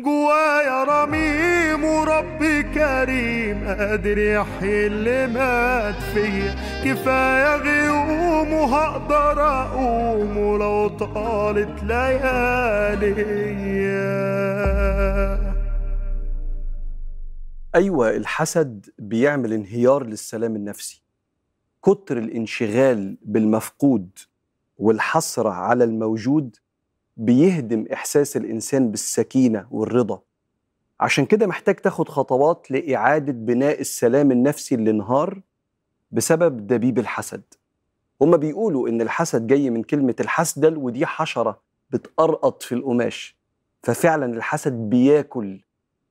جوايا رميم وربي كريم قادر يحيي اللي مات فيا. كفاية غيوم وهقدر أقوم ولو طالت ليالي أيوة الحسد بيعمل انهيار للسلام النفسي. كتر الانشغال بالمفقود والحسرة على الموجود بيهدم إحساس الإنسان بالسكينة والرضا. عشان كده محتاج تاخد خطوات لإعادة بناء السلام النفسي اللي انهار بسبب دبيب الحسد. هما بيقولوا إن الحسد جاي من كلمة الحسدل ودي حشرة بتقرقط في القماش. ففعلا الحسد بياكل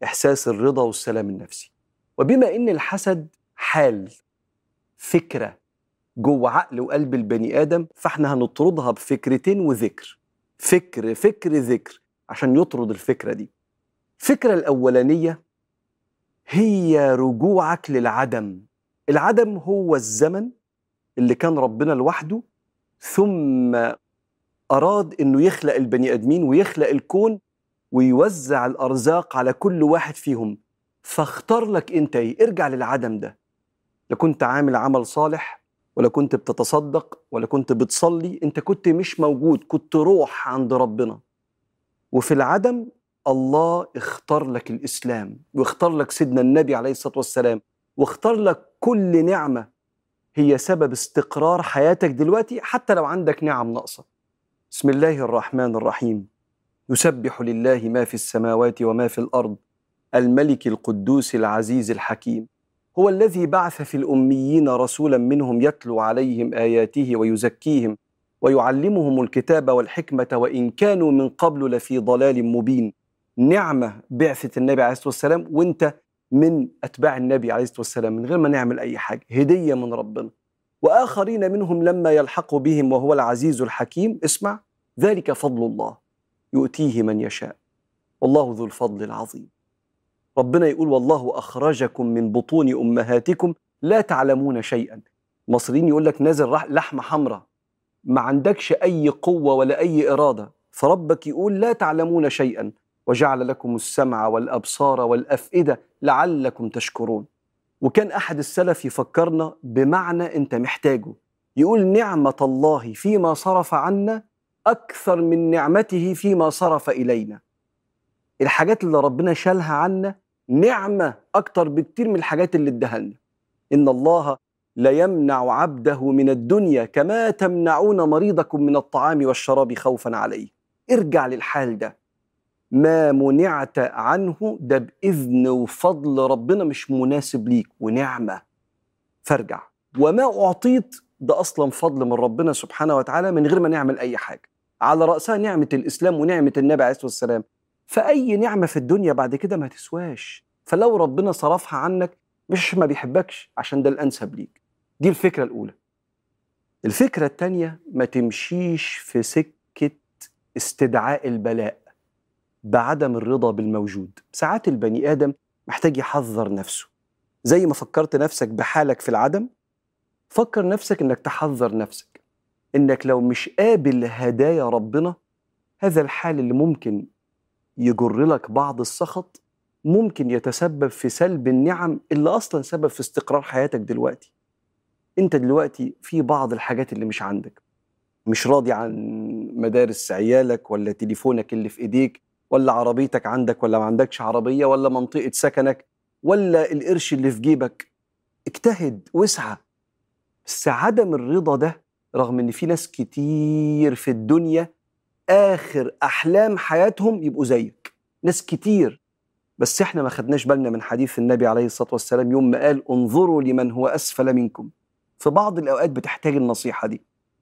إحساس الرضا والسلام النفسي. وبما إن الحسد حال فكرة جوه عقل وقلب البني آدم فإحنا هنطردها بفكرتين وذكر. فكر فكر ذكر عشان يطرد الفكرة دي. الفكرة الأولانية هي رجوعك للعدم. العدم هو الزمن اللي كان ربنا لوحده ثم أراد إنه يخلق البني آدمين ويخلق الكون ويوزع الأرزاق على كل واحد فيهم. فاختار لك أنت إيه؟ ارجع للعدم ده. لا كنت عامل عمل صالح ولا كنت بتتصدق ولا كنت بتصلي انت كنت مش موجود كنت روح عند ربنا. وفي العدم الله اختار لك الإسلام واختار لك سيدنا النبي عليه الصلاة والسلام واختار لك كل نعمة هي سبب استقرار حياتك دلوقتي حتى لو عندك نعم ناقصة. بسم الله الرحمن الرحيم. يسبح لله ما في السماوات وما في الأرض الملك القدوس العزيز الحكيم. هو الذي بعث في الأميين رسولا منهم يتلو عليهم آياته ويزكيهم ويعلمهم الكتاب والحكمة وإن كانوا من قبل لفي ضلال مبين. نعمة بعثة النبي عليه الصلاة والسلام وإنت من أتباع النبي عليه الصلاة والسلام من غير ما نعمل أي حاجة. هدية من ربنا. وآخرين منهم لما يلحق بهم وهو العزيز الحكيم اسمع ذلك فضل الله. يؤتيه من يشاء. والله ذو الفضل العظيم. ربنا يقول والله أخرجكم من بطون أمهاتكم لا تعلمون شيئا. المصريين يقول لك نازل لحمة حمراء ما عندكش أي قوة ولا أي إرادة فربك يقول لا تعلمون شيئا. وجعل لكم السمع والأبصار والأفئدة لعلكم تشكرون. وكان أحد السلف يفكرنا بمعنى أنت محتاجه. يقول نعمة الله فيما صرف عنا أكثر من نعمته فيما صرف إلينا. الحاجات اللي ربنا شالها عنا نعمة أكتر بكتير من الحاجات اللي اداها لنا إن الله لا يمنع عبده من الدنيا كما تمنعون مريضكم من الطعام والشراب خوفا عليه. ارجع للحال ده. ما منعت عنه ده بإذن وفضل ربنا مش مناسب ليك ونعمة. فارجع. وما أعطيت ده أصلا فضل من ربنا سبحانه وتعالى من غير ما نعمل أي حاجة. على رأسها نعمة الإسلام ونعمة النبي عليه الصلاة والسلام. فأي نعمة في الدنيا بعد كده ما تسواش. فلو ربنا صرفها عنك مش ما بيحبكش عشان ده الأنسب ليك. دي الفكرة الأولى. الفكرة التانية ما تمشيش في سكة استدعاء البلاء بعدم الرضا بالموجود. ساعات البني آدم محتاج يحذر نفسه. زي ما فكرت نفسك بحالك في العدم فكر نفسك إنك تحذر نفسك. إنك لو مش قابل هدايا ربنا هذا الحال اللي ممكن يجر لك بعض السخط ممكن يتسبب في سلب النعم اللي أصلا سبب في استقرار حياتك دلوقتي. أنت دلوقتي في بعض الحاجات اللي مش عندك. مش راضي عن مدارس عيالك ولا تليفونك اللي في إيديك ولا عربيتك عندك ولا ما عندكش عربية ولا منطقة سكنك ولا القرش اللي في جيبك. اجتهد واسعى. بس عدم الرضا ده رغم إن في ناس كتير في الدنيا آخر أحلام حياتهم يبقوا زيك. ناس كتير. بس إحنا ما خدناش بالنا من حديث النبي عليه الصلاة والسلام يوم ما قال انظروا لمن هو أسفل منكم. في بعض الأوقات بتحتاج النصيحة دي.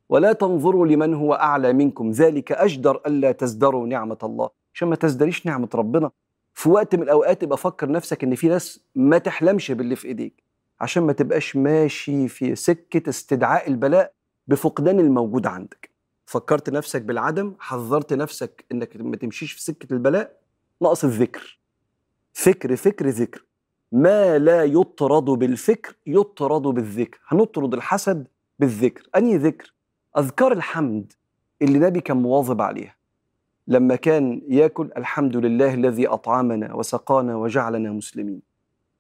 ولا تنظروا لمن هو أعلى منكم. ذلك أجدر الا تزدروا نعمة الله. عشان ما تزدريش نعمة ربنا. في وقت من الأوقات يبقى فكر نفسك إن في ناس ما تحلمش باللي في إيديك. عشان ما تبقاش ماشي في سكة استدعاء البلاء بفقدان الموجود عندك. فكرت نفسك بالعدم حذرت نفسك إنك ما تمشيش في سكة البلاء نقص الذكر. فكر فكر ذكر. ما لا يطرد بالفكر يطرد بالذكر. هنطرد الحسد بالذكر. انهي ذكر؟ أذكار الحمد اللي النبي كان مواظب عليها. لما كان يأكل الحمد لله الذي أطعمنا وسقانا وجعلنا مسلمين.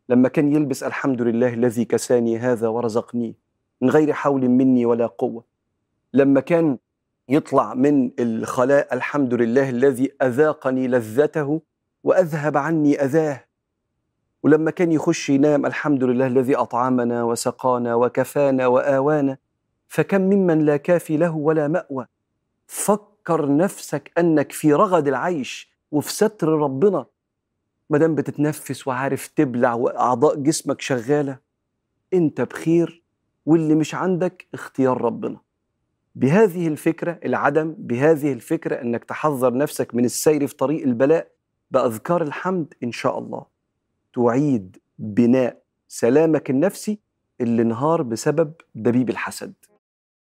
لما كان يلبس الحمد لله الذي كساني هذا ورزقني من غير حول مني ولا قوة. لما كان يطلع من الخلاء الحمد لله الذي أذاقني لذته وأذهب عني أذاه. ولما كان يخش ينام الحمد لله الذي أطعمنا وسقانا وكفانا وآوانا فكم ممن لا كافي له ولا مأوى. فكر نفسك أنك في رغد العيش وفي ستر ربنا. ما دام بتتنفس وعارف تبلع وأعضاء جسمك شغالة أنت بخير واللي مش عندك اختيار ربنا. بهذه الفكرة العدم بهذه الفكرة أنك تحذر نفسك من السير في طريق البلاء بأذكار الحمد إن شاء الله. تعيد بناء سلامك النفسي اللي انهار بسبب دبيب الحسد.